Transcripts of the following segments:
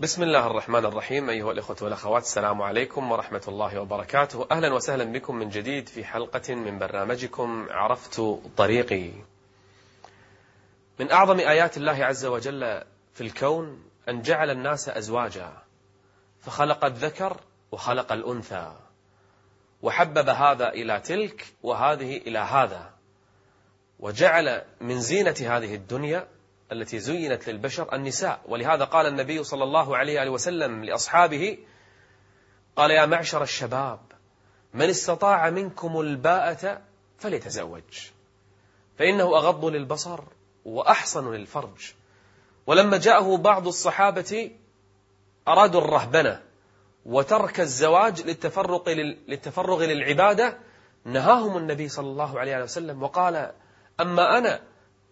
بسم الله الرحمن الرحيم أيها الإخوة والأخوات السلام عليكم ورحمة الله وبركاته. أهلا وسهلا بكم من جديد في حلقة من برنامجكم عرفت طريقي. من أعظم آيات الله عز وجل في الكون أن جعل الناس أزواجا فخلق الذكر وخلق الأنثى وحبب هذا إلى تلك وهذه إلى هذا وجعل من زينة هذه الدنيا التي زينت للبشر النساء. ولهذا قال النبي صلى الله عليه وسلم لأصحابه قال يا معشر الشباب من استطاع منكم الباءة فليتزوج. فإنه أغض للبصر وأحصن للفرج. ولما جاءه بعض الصحابة أرادوا الرهبنة وترك الزواج للتفرق, للتفرغ للعبادة نهاهم النبي صلى الله عليه وسلم وقال أما أنا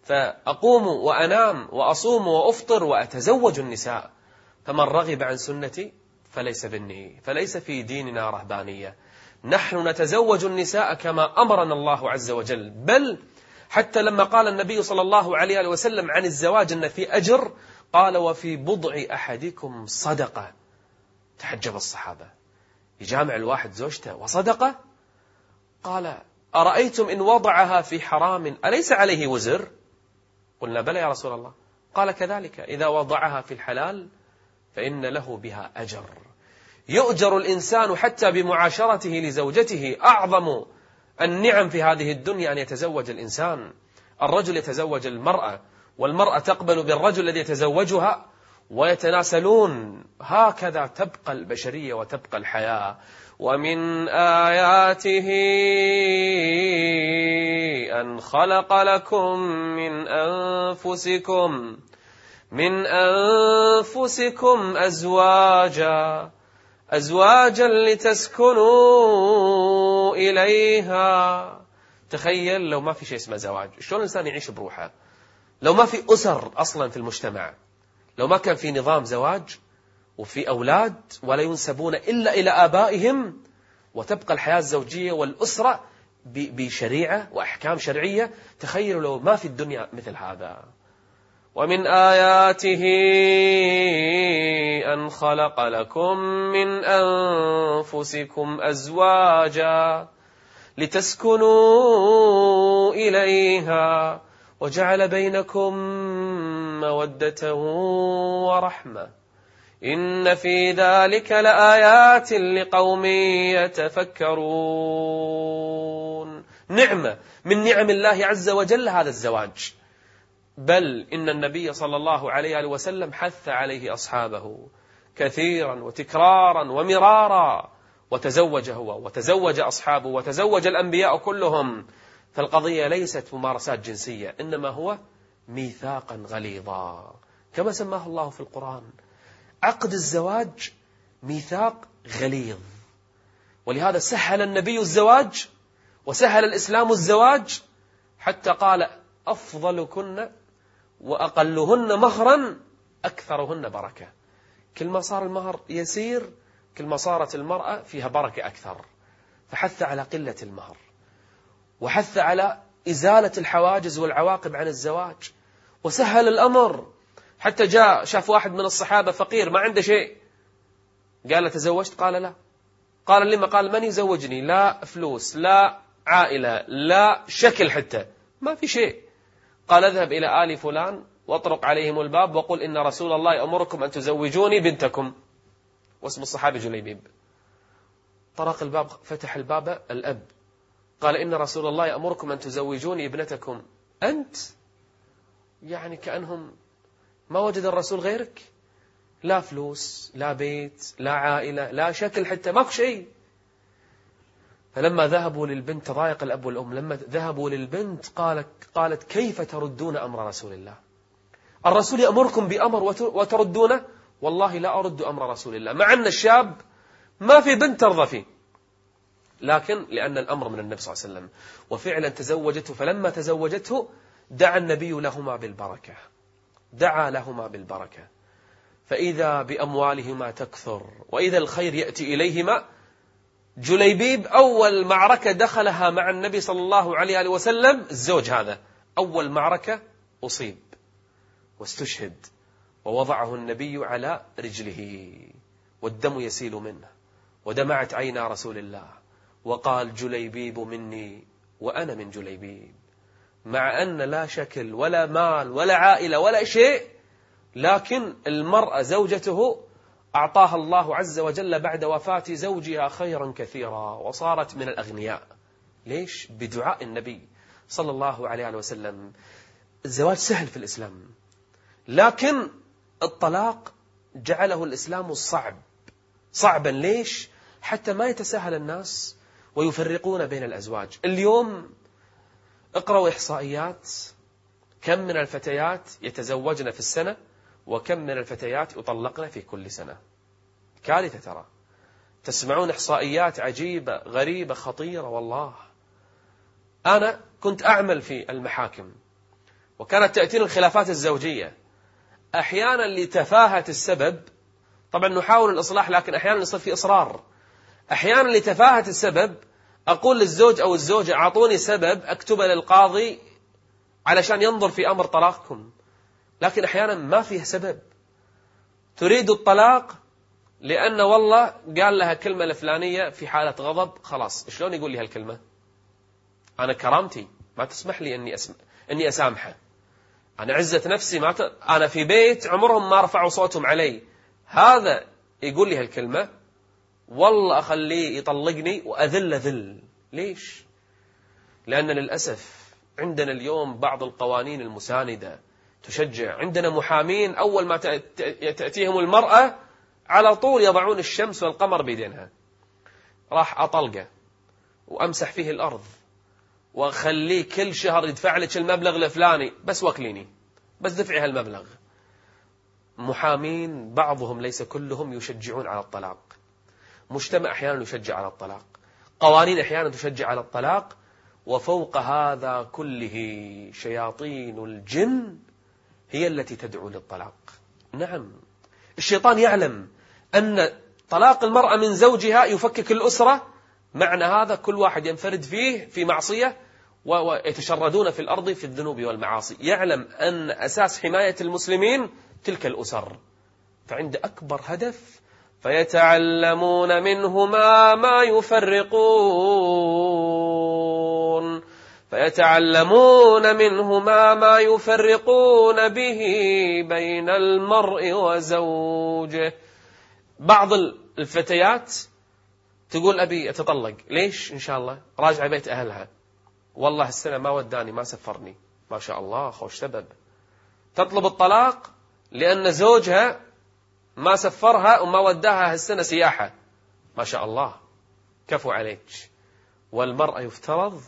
فأقوم وأنام وأصوم وأفطر وأتزوج النساء. فمن رغب عن سنتي فليس مني فليس في ديننا رهبانية. نحن نتزوج النساء كما أمرنا الله عز وجل. بل حتى لما قال النبي صلى الله عليه وسلم عن الزواج أن في أجر قال وفي بضع أحدكم صدقة. تحجب الصحابة. يجامع الواحد زوجته وصدقة؟ قال أرأيتم إن وضعها في حرام أليس عليه وزر؟ قلنا بلى يا رسول الله. قال كذلك إذا وضعها في الحلال فإن له بها أجر. يؤجر الإنسان حتى بمعاشرته لزوجته. أعظم النعم في هذه الدنيا أن يتزوج الإنسان. الرجل يتزوج المرأة والمرأة تقبل بالرجل الذي يتزوجها ويتناسلون. هكذا تبقى البشرية وتبقى الحياة. ومن آياته أن خلق لكم من أنفسكم من أنفسكم أزواجا أزواجا لتسكنوا إليها. تخيل لو ما في شيء اسمه زواج شلون الإنسان يعيش بروحه؟ لو ما في أسر أصلا في المجتمع. لو ما كان في نظام زواج وفي أولاد ولا ينسبون إلا إلى آبائهم وتبقى الحياة الزوجية والأسرة بشريعة وأحكام شرعية تخيلوا لو ما في الدنيا مثل هذا. ومن آياته أن خلق لكم من أنفسكم أزواجا لتسكنوا إليها وجعل بينكم مودة ورحمة. إن في ذلك لآيات لقوم يتفكرون. نعمة. من نعم الله عز وجل هذا الزواج. بل إن النبي صلى الله عليه وسلم حث عليه أصحابه كثيرا وتكرارا ومرارا. وتزوج هو وتزوج أصحابه وتزوج الأنبياء كلهم. فالقضية ليست ممارسات جنسية إنما هو ميثاقا غليظا. كما سماه الله في القرآن عقد الزواج ميثاق غليظ. ولهذا سهل النبي الزواج وسهل الإسلام الزواج حتى قال أفضلكن وأقلهن مهرا أكثرهن بركة. كل ما صار المهر يسير كل ما صارت المرأة فيها بركة أكثر. فحث على قلة المهر. وحث على إزالة الحواجز والعواقب عن الزواج. وسهل الأمر. حتى جاء شاف واحد من الصحابة فقير ما عنده شيء. قال له تزوجت؟ قال لا. قال لما؟ قال من يزوجني؟ لا فلوس لا عائلة لا شكل حتى ما في شيء. قال اذهب إلى آل فلان واطرق عليهم الباب وقل إن رسول الله يأمركم أن تزوجوني بنتكم. واسم الصحابي جليبيب. طرق الباب فتح الباب الأب. قال إن رسول الله يأمركم أن تزوجوني ابنتكم. أنت؟ يعني كأنهم ما وجد الرسول غيرك؟ لا فلوس لا بيت لا عائلة لا شكل حتى ماكو شيء. فلما ذهبوا للبنت تضايق الأب والأم لما ذهبوا للبنت قالت, قالت كيف تردون أمر رسول الله؟ الرسول يأمركم بأمر وتردونه؟ والله لا أرد أمر رسول الله. مع أن الشاب ما في بنت ترضى فيه. لكن لأن الأمر من النبي صلى الله عليه وسلم. وفعلا تزوجته فلما تزوجته دعا النبي لهما بالبركة. دعا لهما بالبركة. فإذا بأموالهما تكثر وإذا الخير يأتي إليهما جليبيب أول معركة دخلها مع النبي صلى الله عليه وسلم الزوج هذا. أول معركة أصيب واستشهد ووضعه النبي على رجله والدم يسيل منه ودمعت عينا رسول الله. وقال جليبيب مني وأنا من جليبيب مع أن لا شكل ولا مال ولا عائلة ولا شيء لكن المرأة زوجته أعطاها الله عز وجل بعد وفاة زوجها خيرا كثيرا وصارت من الأغنياء ليش؟ بدعاء النبي صلى الله عليه وسلم الزواج سهل في الإسلام لكن الطلاق جعله الإسلام صعب صعبا ليش؟ حتى ما يتساهل الناس ويفرقون بين الأزواج. اليوم اقرأوا إحصائيات. كم من الفتيات يتزوجن في السنة وكم من الفتيات يطلقن في كل سنة؟ كارثة ترى. تسمعون إحصائيات عجيبة غريبة خطيرة والله. أنا كنت أعمل في المحاكم وكانت تأتيني الخلافات الزوجية. أحيانا لتفاهة السبب طبعا نحاول الإصلاح لكن أحيانا يصير في إصرار. أحيانا لتفاهة السبب أقول للزوج أو الزوجة أعطوني سبب أكتبه للقاضي علشان ينظر في أمر طلاقكم. لكن أحيانا ما فيه سبب. تريد الطلاق لأن والله قال لها كلمة الفلانية في حالة غضب خلاص شلون يقول لي هالكلمة؟ أنا كرامتي ما تسمح لي أني, أسم... أني أسامحه. أنا عزة نفسي ما ت... أنا في بيت عمرهم ما رفعوا صوتهم علي. هذا يقول لي هالكلمة والله أخليه يطلقني وأذل ذل. ليش؟ لأن للأسف عندنا اليوم بعض القوانين المساندة تشجع. عندنا محامين أول ما تأتيهم المرأة على طول يضعون الشمس والقمر بيدينها. راح أطلقه وأمسح فيه الأرض وخليه كل شهر يدفع لك المبلغ الفلاني. بس وكليني. بس دفعي هالمبلغ. محامين بعضهم ليس كلهم يشجعون على الطلاق. مجتمع أحيانا يشجع على الطلاق. قوانين أحيانا تشجع على الطلاق. وفوق هذا كله شياطين الجن هي التي تدعو للطلاق. نعم. الشيطان يعلم أن طلاق المرأة من زوجها يفكك الأسرة. معنى هذا كل واحد ينفرد فيه في معصية ويتشردون في الأرض في الذنوب والمعاصي. يعلم أن أساس حماية المسلمين تلك الأسر. فعند أكبر هدف فيتعلمون منهما ما يفرقون. فيتعلمون منهما ما يفرقون به بين المرء وزوجه. بعض الفتيات تقول أبي أتطلق. ليش؟ إن شاء الله. راجع بيت أهلها. والله السنة ما وداني ما سفرني. ما شاء الله خوش سبب. تطلب الطلاق لأن زوجها ما سفرها وما وداها هالسنة سياحة. ما شاء الله. كفو عليك. والمرأة يفترض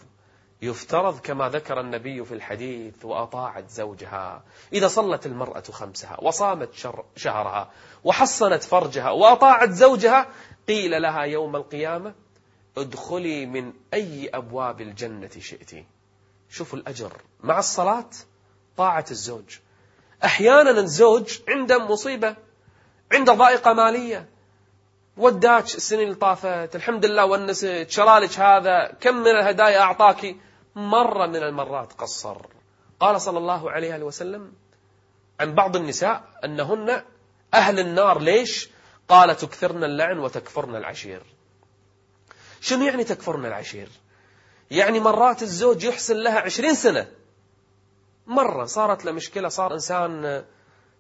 يفترض كما ذكر النبي في الحديث وأطاعت زوجها. إذا صلت المرأة خمسها وصامت شهرها وحصنت فرجها وأطاعت زوجها قيل لها يوم القيامة ادخلي من أي أبواب الجنة شئت شوفوا الأجر. مع الصلاة طاعة الزوج. أحيانا الزوج عنده مصيبة. عنده ضائقة مالية. وداك السنين اللي طافت. الحمد لله ونست شرالك هذا. كم من الهدايا أعطاك؟ مرة من المرات قصر. قال صلى الله عليه وسلم عن بعض النساء أنهن أهل النار. ليش؟ قال تكثرن اللعن وتكفرن العشير. شنو يعني تكفرن العشير؟ يعني مرات الزوج يحسن لها عشرين سنة. مرة صارت له مشكلة صار إنسان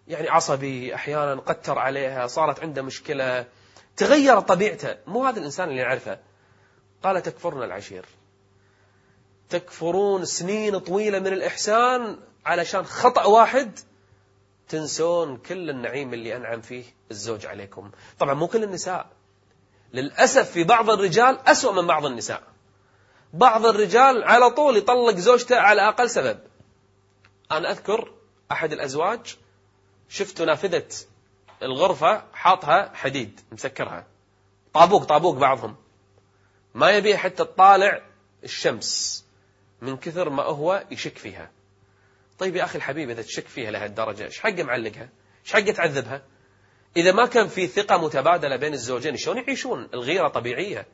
يعني عصبي أحيانا قتر عليها صارت عنده مشكلة. تغير طبيعته. مو هذا الإنسان اللي نعرفه. قال تكفرن العشير. تكفرون سنين طويلة من الإحسان علشان خطأ واحد. تنسون كل النعيم اللي أنعم فيه الزوج عليكم. طبعا مو كل النساء. للأسف في بعض الرجال أسوأ من بعض النساء. بعض الرجال على طول يطلق زوجته على أقل سبب. أنا أذكر أحد الأزواج شفت نافذة الغرفة حاطها حديد مسكرها. طابوق طابوق بعضهم. ما يبيها حتى تطالع الشمس من كثر ما هو يشك فيها. طيب يا أخي الحبيب إذا تشك فيها لهالدرجة إيش حقه معلقها؟ إيش حقه تعذبها؟ إذا ما كان في ثقة متبادلة بين الزوجين شلون يعيشون؟ الغيرة طبيعية.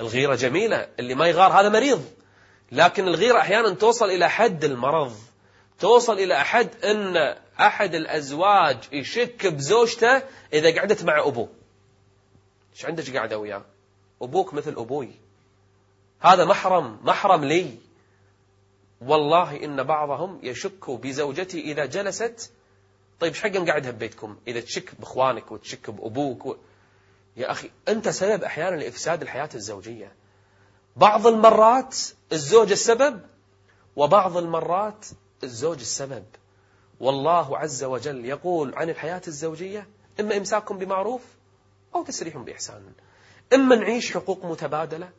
الغيرة جميلة. اللي ما يغار هذا مريض. لكن الغيرة أحيانا توصل إلى حد المرض. توصل إلى أحد أن أحد الأزواج يشك بزوجته إذا قعدت مع أبوه. إيش عندك قاعدة وياه؟ أبوك مثل أبوي. هذا محرم محرم لي. والله إن بعضهم يشك بزوجتي إذا جلست. طيب إيش حق ببيتكم؟ إذا تشك بإخوانك وتشك بأبوك و... يا أخي أنت سبب أحيانا لإفساد الحياة الزوجية. بعض المرات الزوج السبب وبعض المرات الزوج السبب. والله عز وجل يقول عن الحياة الزوجية إما إمساكم بمعروف أو تسريح بإحسان. إما نعيش حقوق متبادلة.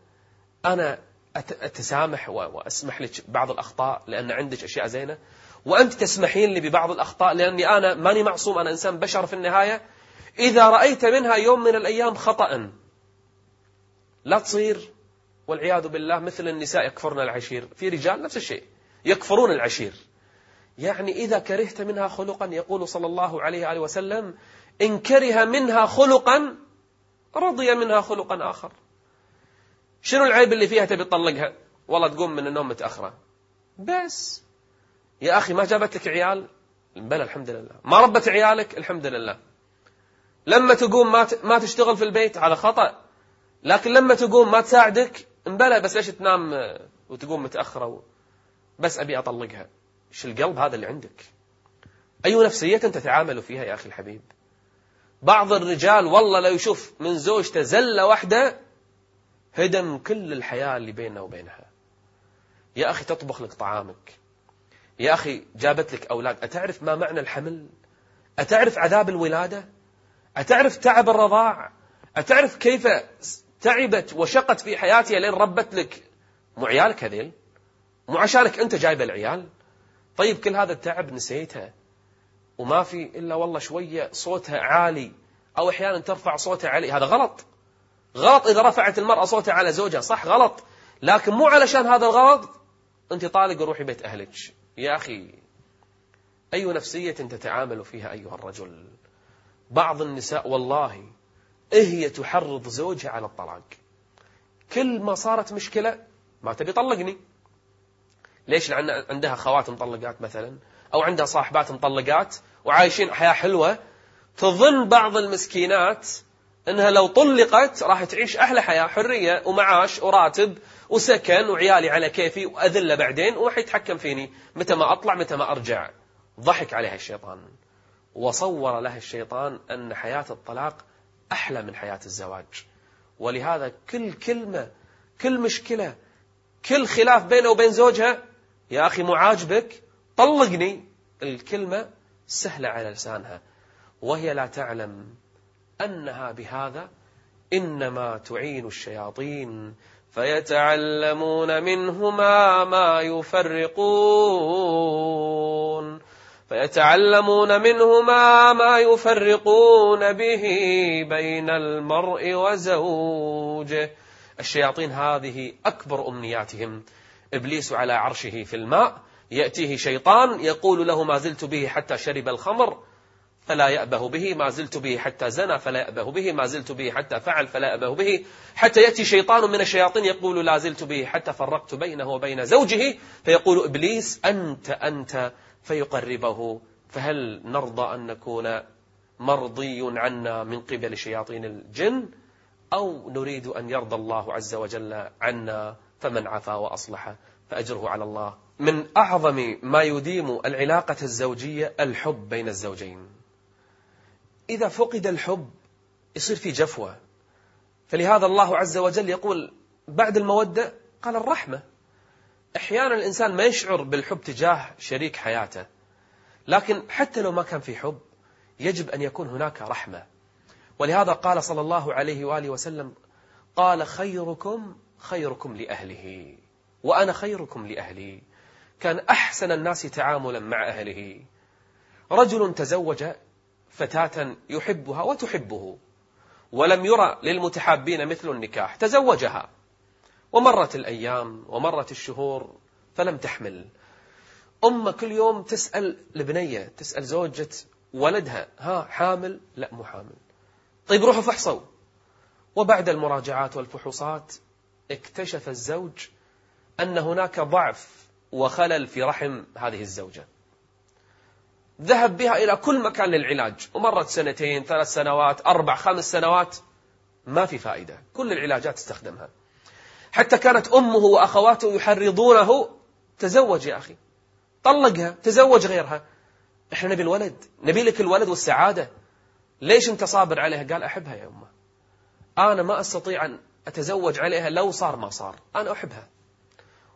أنا أتسامح وأسمح لك بعض الأخطاء لأن عندك أشياء زينة. وأنت تسمحين لي ببعض الأخطاء لأني أنا ماني معصوم أنا إنسان بشر في النهاية. إذا رأيت منها يوم من الأيام خطأ. لا تصير. والعياذ بالله مثل النساء يكفرن العشير. في رجال نفس الشيء. يكفرون العشير. يعني إذا كرهت منها خلقا يقول صلى الله عليه وآله وسلم إن كره منها خلقا رضي منها خلقا آخر. شنو العيب اللي فيها تبي تطلقها؟ والله تقوم من النوم متأخرة. بس. يا أخي ما جابت لك عيال؟ بلى الحمد لله. ما ربت عيالك؟ الحمد لله. لما تقوم ما ما تشتغل في البيت؟ على خطأ. لكن لما تقوم ما تساعدك؟ مبلى بس ليش تنام وتقوم متأخرة بس أبي أطلقها. إيش القلب هذا اللي عندك؟ أي نفسية تتعامل فيها يا أخي الحبيب؟ بعض الرجال والله لو يشوف من زوجته زلة واحدة هدم كل الحياة اللي بينه وبينها. يا أخي تطبخ لك طعامك. يا أخي جابت لك أولاد. أتعرف ما معنى الحمل؟ أتعرف عذاب الولادة؟ أتعرف تعب الرضاع؟ أتعرف كيف تعبت وشقت في حياتها لين ربت لك مو عيالك هذيل؟ مو عشانك أنت جايب العيال؟ طيب كل هذا التعب نسيتها وما في إلا والله شوية صوتها عالي أو أحيانا ترفع صوتها عالي هذا غلط. غلط إذا رفعت المرأة صوتها على زوجها صح غلط. لكن مو علشان هذا الغلط. أنت طالق وروحي بيت أهلك. يا أخي أي نفسية تتعامل فيها أيها الرجل؟ بعض النساء والله هي تحرض زوجها على الطلاق. كل ما صارت مشكلة ما تبي طلقني. ليش لأن عندها خوات مطلقات مثلا؟ أو عندها صاحبات مطلقات وعايشين حياة حلوة تظن بعض المسكينات أنها لو طلقت راح تعيش أحلى حياة حرية ومعاش وراتب وسكن وعيالي على كيفي وأذلة بعدين وما يتحكم فيني متى ما أطلع متى ما أرجع. ضحك عليها الشيطان. وصور لها الشيطان أن حياة الطلاق أحلى من حياة الزواج. ولهذا كل كلمة كل مشكلة كل خلاف بينه وبين زوجها يا أخي مو عاجبك طلقني. الكلمة سهلة على لسانها. وهي لا تعلم أنها بهذا إنما تعين الشياطين فيتعلمون منهما ما يفرقون. فيتعلمون منهما ما يفرقون به بين المرء وزوجه. الشياطين هذه أكبر أمنياتهم. إبليس على عرشه في الماء يأتيه شيطان يقول له ما زلت به حتى شرب الخمر فلا يأبه به ما زلت به حتى زنى فلا يأبه به ما زلت به حتى فعل فلا يأبه به. حتى يأتي شيطان من الشياطين يقول لا زلت به حتى فرقت بينه وبين زوجه فيقول إبليس أنت أنت فيقربه. فهل نرضى أن نكون مرضي عنا من قبل شياطين الجن؟ أو نريد أن يرضى الله عز وجل عنا؟ فمن عفا وأصلح فأجره على الله. من أعظم ما يديم العلاقة الزوجية الحب بين الزوجين. إذا فقد الحب يصير في جفوة. فلهذا الله عز وجل يقول بعد المودة قال الرحمة. أحيانا الإنسان ما يشعر بالحب تجاه شريك حياته. لكن حتى لو ما كان في حب يجب أن يكون هناك رحمة. ولهذا قال صلى الله عليه وآله وسلم قال خيركم خيركم لأهله وأنا خيركم لأهلي. كان أحسن الناس تعاملا مع أهله. رجل تزوج فتاة يحبها وتحبه ولم يرى للمتحابين مثل النكاح تزوجها. ومرت الأيام ومرت الشهور فلم تحمل. أم كل يوم تسأل البنية تسأل زوجة ولدها ها حامل؟ لا مو حامل. طيب روحوا فحصوا. وبعد المراجعات والفحوصات اكتشف الزوج أن هناك ضعف وخلل في رحم هذه الزوجة. ذهب بها إلى كل مكان للعلاج. ومرت سنتين ثلاث سنوات أربع خمس سنوات. ما في فائدة. كل العلاجات استخدمها حتى كانت أمه وأخواته يحرضونه تزوج يا أخي. طلقها تزوج غيرها. إحنا نبي الولد. نبي لك الولد والسعادة. ليش أنت صابر عليها قال أحبها يا أمه. أنا ما أستطيع أن أتزوج عليها لو صار ما صار. أنا أحبها.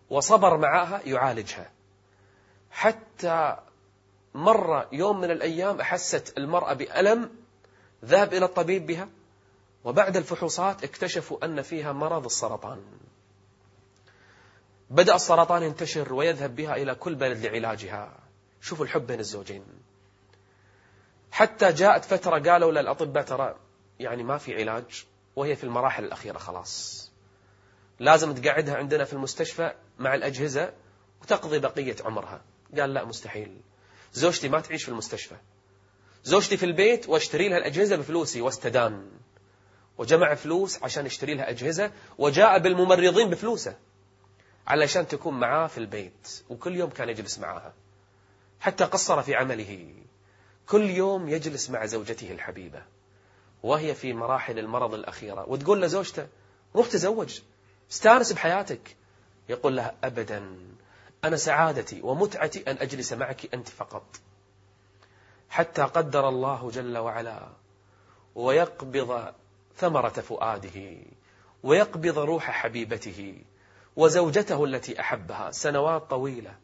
وصبر معها يعالجها. حتى مر يوم من الأيام أحست المرأة بألم ذهب إلى الطبيب بها وبعد الفحوصات اكتشفوا أن فيها مرض السرطان. بدأ السرطان ينتشر ويذهب بها إلى كل بلد لعلاجها. شوفوا الحب بين الزوجين. حتى جاءت فترة قالوا للأطباء ترى يعني ما في علاج. وهي في المراحل الأخيرة خلاص. لازم تقعدها عندنا في المستشفى مع الأجهزة وتقضي بقية عمرها. قال لا مستحيل. زوجتي ما تعيش في المستشفى. زوجتي في البيت واشتري لها الأجهزة بفلوسي واستدان. وجمع فلوس عشان يشتري لها أجهزة وجاء بالممرضين بفلوسه علشان تكون معاه في البيت. وكل يوم كان يجلس معاها. حتى قصر في عمله. كل يوم يجلس مع زوجته الحبيبة. وهي في مراحل المرض الأخيرة. وتقول لزوجته روح تزوج. استانس بحياتك. يقول لها أبدا. أنا سعادتي ومتعتي أن أجلس معك أنت فقط. حتى قدر الله جل وعلا ويقبض ثمرة فؤاده ويقبض روح حبيبته وزوجته التي أحبها سنوات طويلة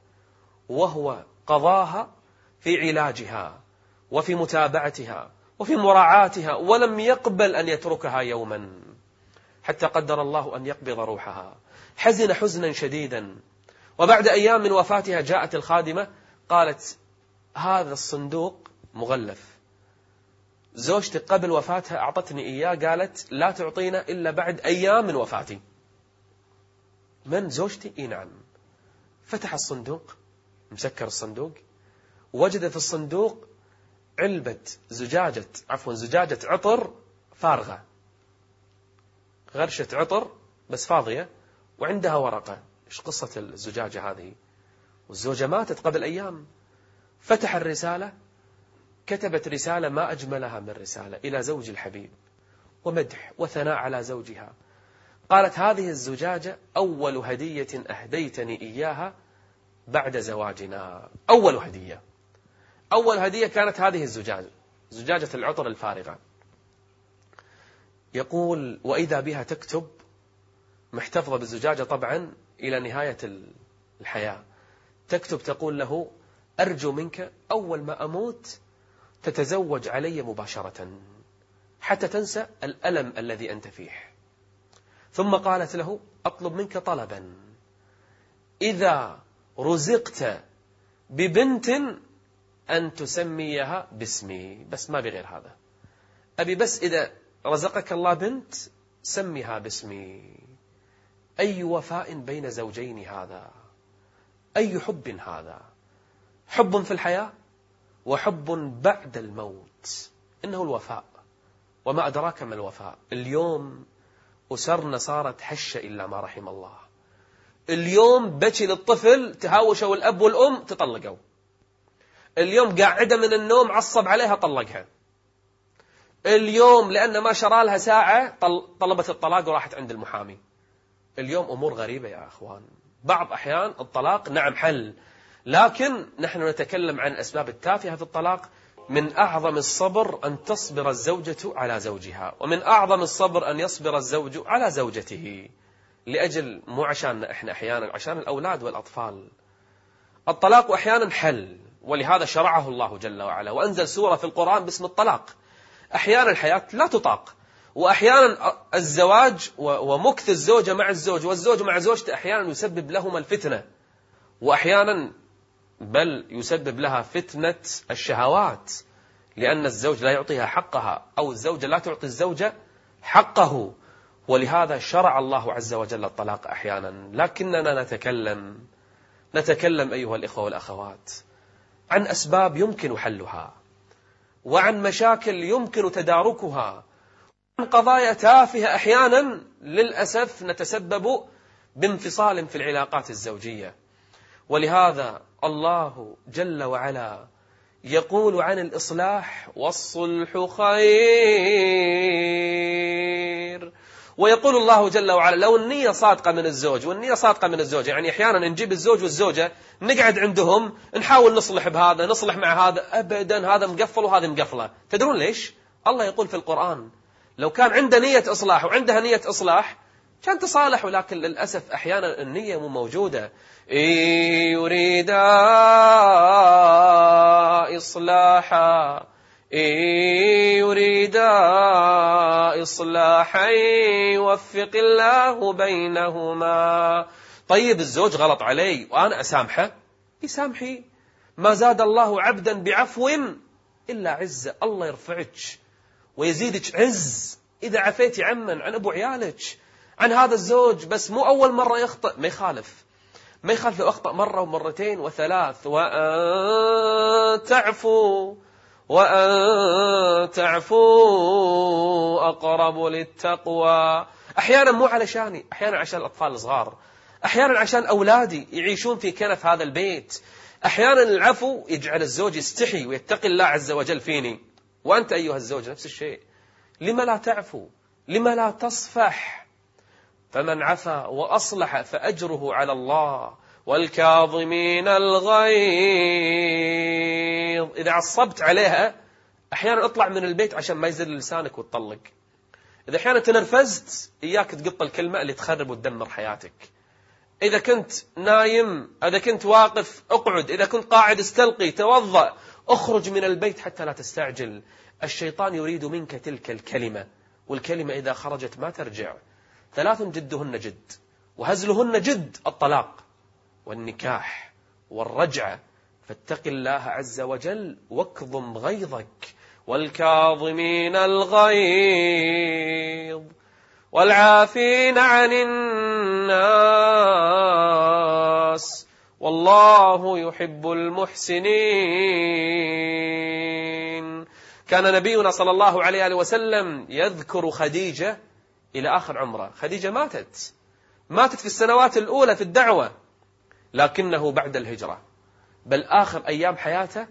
وهو قضاها في علاجها وفي متابعتها وفي مراعاتها ولم يقبل أن يتركها يوما. حتى قدر الله أن يقبض روحها. حزن حزنا شديدا. وبعد أيام من وفاتها جاءت الخادمة قالت هذا الصندوق مغلف. زوجتي قبل وفاتها أعطتني إياه قالت لا تعطينا إلا بعد أيام من وفاتي. من؟ زوجتي؟ إي نعم. فتح الصندوق مسكر الصندوق وجد في الصندوق علبة زجاجة عفوا زجاجة عطر فارغة. غرشة عطر بس فاضية وعندها ورقة. إيش قصة الزجاجة هذه؟ والزوجة ماتت قبل أيام. فتح الرسالة كتبت رسالة ما أجملها من رسالة إلى زوج الحبيب ومدح وثناء على زوجها. قالت هذه الزجاجة أول هدية أهديتني إياها بعد زواجنا. أول هدية. أول هدية كانت هذه الزجاجة زجاجة العطر الفارغة. يقول وإذا بها تكتب محتفظة بالزجاجة طبعا إلى نهاية الحياة. تكتب تقول له أرجو منك أول ما أموت تتزوج علي مباشرة حتى تنسى الألم الذي أنت فيه. ثم قالت له أطلب منك طلبا. إذا رزقت ببنت أن تسميها باسمي بس ما بغير هذا. أبي بس إذا رزقك الله بنت سمها باسمي. أي وفاء بين زوجين هذا؟ أي حب هذا؟ حب في الحياة وحب بعد الموت. إنه الوفاء. وما أدراك ما الوفاء. اليوم أسرنا صارت هشة إلا ما رحم الله. اليوم بكي للطفل تهاوشوا الأب والأم تطلقوا. اليوم قاعدة من النوم عصب عليها طلقها. اليوم لأن ما شرى لها ساعة طلبت الطلاق وراحت عند المحامي. اليوم أمور غريبة يا أخوان. بعض أحيان الطلاق نعم حل لكن نحن نتكلم عن الأسباب التافهة في الطلاق. من أعظم الصبر أن تصبر الزوجة على زوجها ومن أعظم الصبر أن يصبر الزوج على زوجته. لأجل مو عشان إحنا أحيانا عشان الأولاد والأطفال. الطلاق أحيانا حل ولهذا شرعه الله جل وعلا. وأنزل سورة في القرآن باسم الطلاق. أحيانا الحياة لا تطاق. وأحيانا الزواج ومكث الزوجة مع الزوج. والزوج مع زوجته أحيانا يسبب لهما الفتنة. وأحيانا بل يسبب لها فتنة الشهوات. لأن الزوج لا يعطيها حقها. أو الزوجة لا تعطي الزوجة حقه. ولهذا شرع الله عز وجل الطلاق أحيانا. لكننا نتكلم. نتكلم أيها الإخوة والأخوات. عن أسباب يمكن حلها وعن مشاكل يمكن تداركها. عن قضايا تافهة أحيانا للأسف نتسبب بانفصال في العلاقات الزوجية. ولهذا الله جل وعلا يقول عن الإصلاح والصلح خير. ويقول الله جل وعلا لو النية صادقة من الزوج والنية صادقة من الزوجة يعني أحيانا نجيب الزوج والزوجة نقعد عندهم نحاول نصلح بهذا نصلح مع هذا أبدا هذا مقفل وهذا مقفلة. تدرون ليش؟ الله يقول في القرآن لو كان عنده نية إصلاح وعندها نية إصلاح كان تصالح ولكن للأسف أحيانا النية مو موجودة. يريد إصلاحا إن يريد إصلاحا يوفق الله بينهما. طيب الزوج غلط علي وأنا أسامحه؟ يسامحي. ما زاد الله عبدا بعفو إلا عزة الله يرفعك ويزيدك عز. إذا عفيتي عمن عن أبو عيالك عن هذا الزوج بس مو أول مرة يخطئ. ما يخالف. ما يخالف لو أخطأ مرة ومرتين وثلاث. وأن تعفو وأن تعفو أقرب للتقوى. أحيانا مو علشاني أحيانا عشان الأطفال الصغار. أحيانا عشان أولادي يعيشون في كنف هذا البيت. أحيانا العفو يجعل الزوج يستحي ويتقي الله عز وجل فيني. وأنت أيها الزوج نفس الشيء. لما لا تعفو؟ لما لا تصفح؟ فمن عفا وأصلح فأجره على الله. والكاظمين الغيظ إذا عصبت عليها أحيانا اطلع من البيت عشان ما يزل لسانك وتطلق. إذا أحيانا تنرفزت إياك تقط الكلمة اللي تخرب وتدمر حياتك. إذا كنت نايم إذا كنت واقف أقعد. إذا كنت قاعد استلقي توضأ أخرج من البيت حتى لا تستعجل. الشيطان يريد منك تلك الكلمة والكلمة إذا خرجت ما ترجع. ثلاث جدهن جد وهزلهن جد الطلاق والنكاح والرجعة فاتق الله عز وجل واكظم غيظك. والكاظمين الغيظ. والعافين عن الناس. والله يحب المحسنين. كان نبينا صلى الله عليه وسلم يذكر خديجة إلى آخر عمره. خديجة ماتت. ماتت في السنوات الأولى في الدعوة. لكنه بعد الهجرة. بل آخر أيام حياته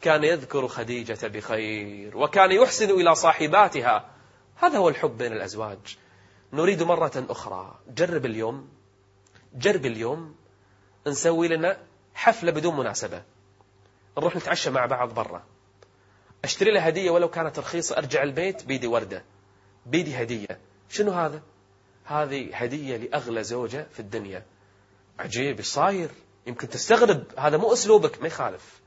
كان يذكر خديجة بخير وكان يحسن إلى صاحباتها. هذا هو الحب بين الأزواج. نريد مرة أخرى. جرب اليوم جرب اليوم نسوي لنا حفلة بدون مناسبة. نروح نتعشى مع بعض برا. أشتري له هدية ولو كانت رخيصة أرجع البيت بيدي وردة. بيدي هدية. شنو هذا؟ هذه هدية لأغلى زوجة في الدنيا. عجيب إيش صاير؟ يمكن تستغرب هذا مو أسلوبك ما يخالف.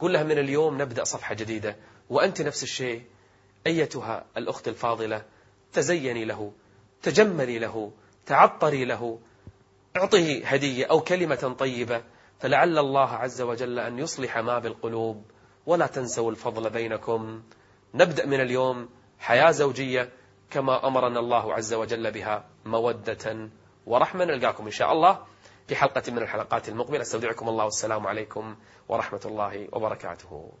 قل لها من اليوم نبدأ صفحة جديدة وأنت نفس الشيء أيتها الأخت الفاضلة تزيني له تجملي له تعطري له أعطه هدية أو كلمة طيبة فلعل الله عز وجل أن يصلح ما بالقلوب. ولا تنسوا الفضل بينكم. نبدأ من اليوم حياة زوجية كما أمرنا الله عز وجل بها مودة ورحمة. نلقاكم إن شاء الله. في حلقة من الحلقات المقبلة. أستودعكم الله. والسلام عليكم ورحمة الله وبركاته.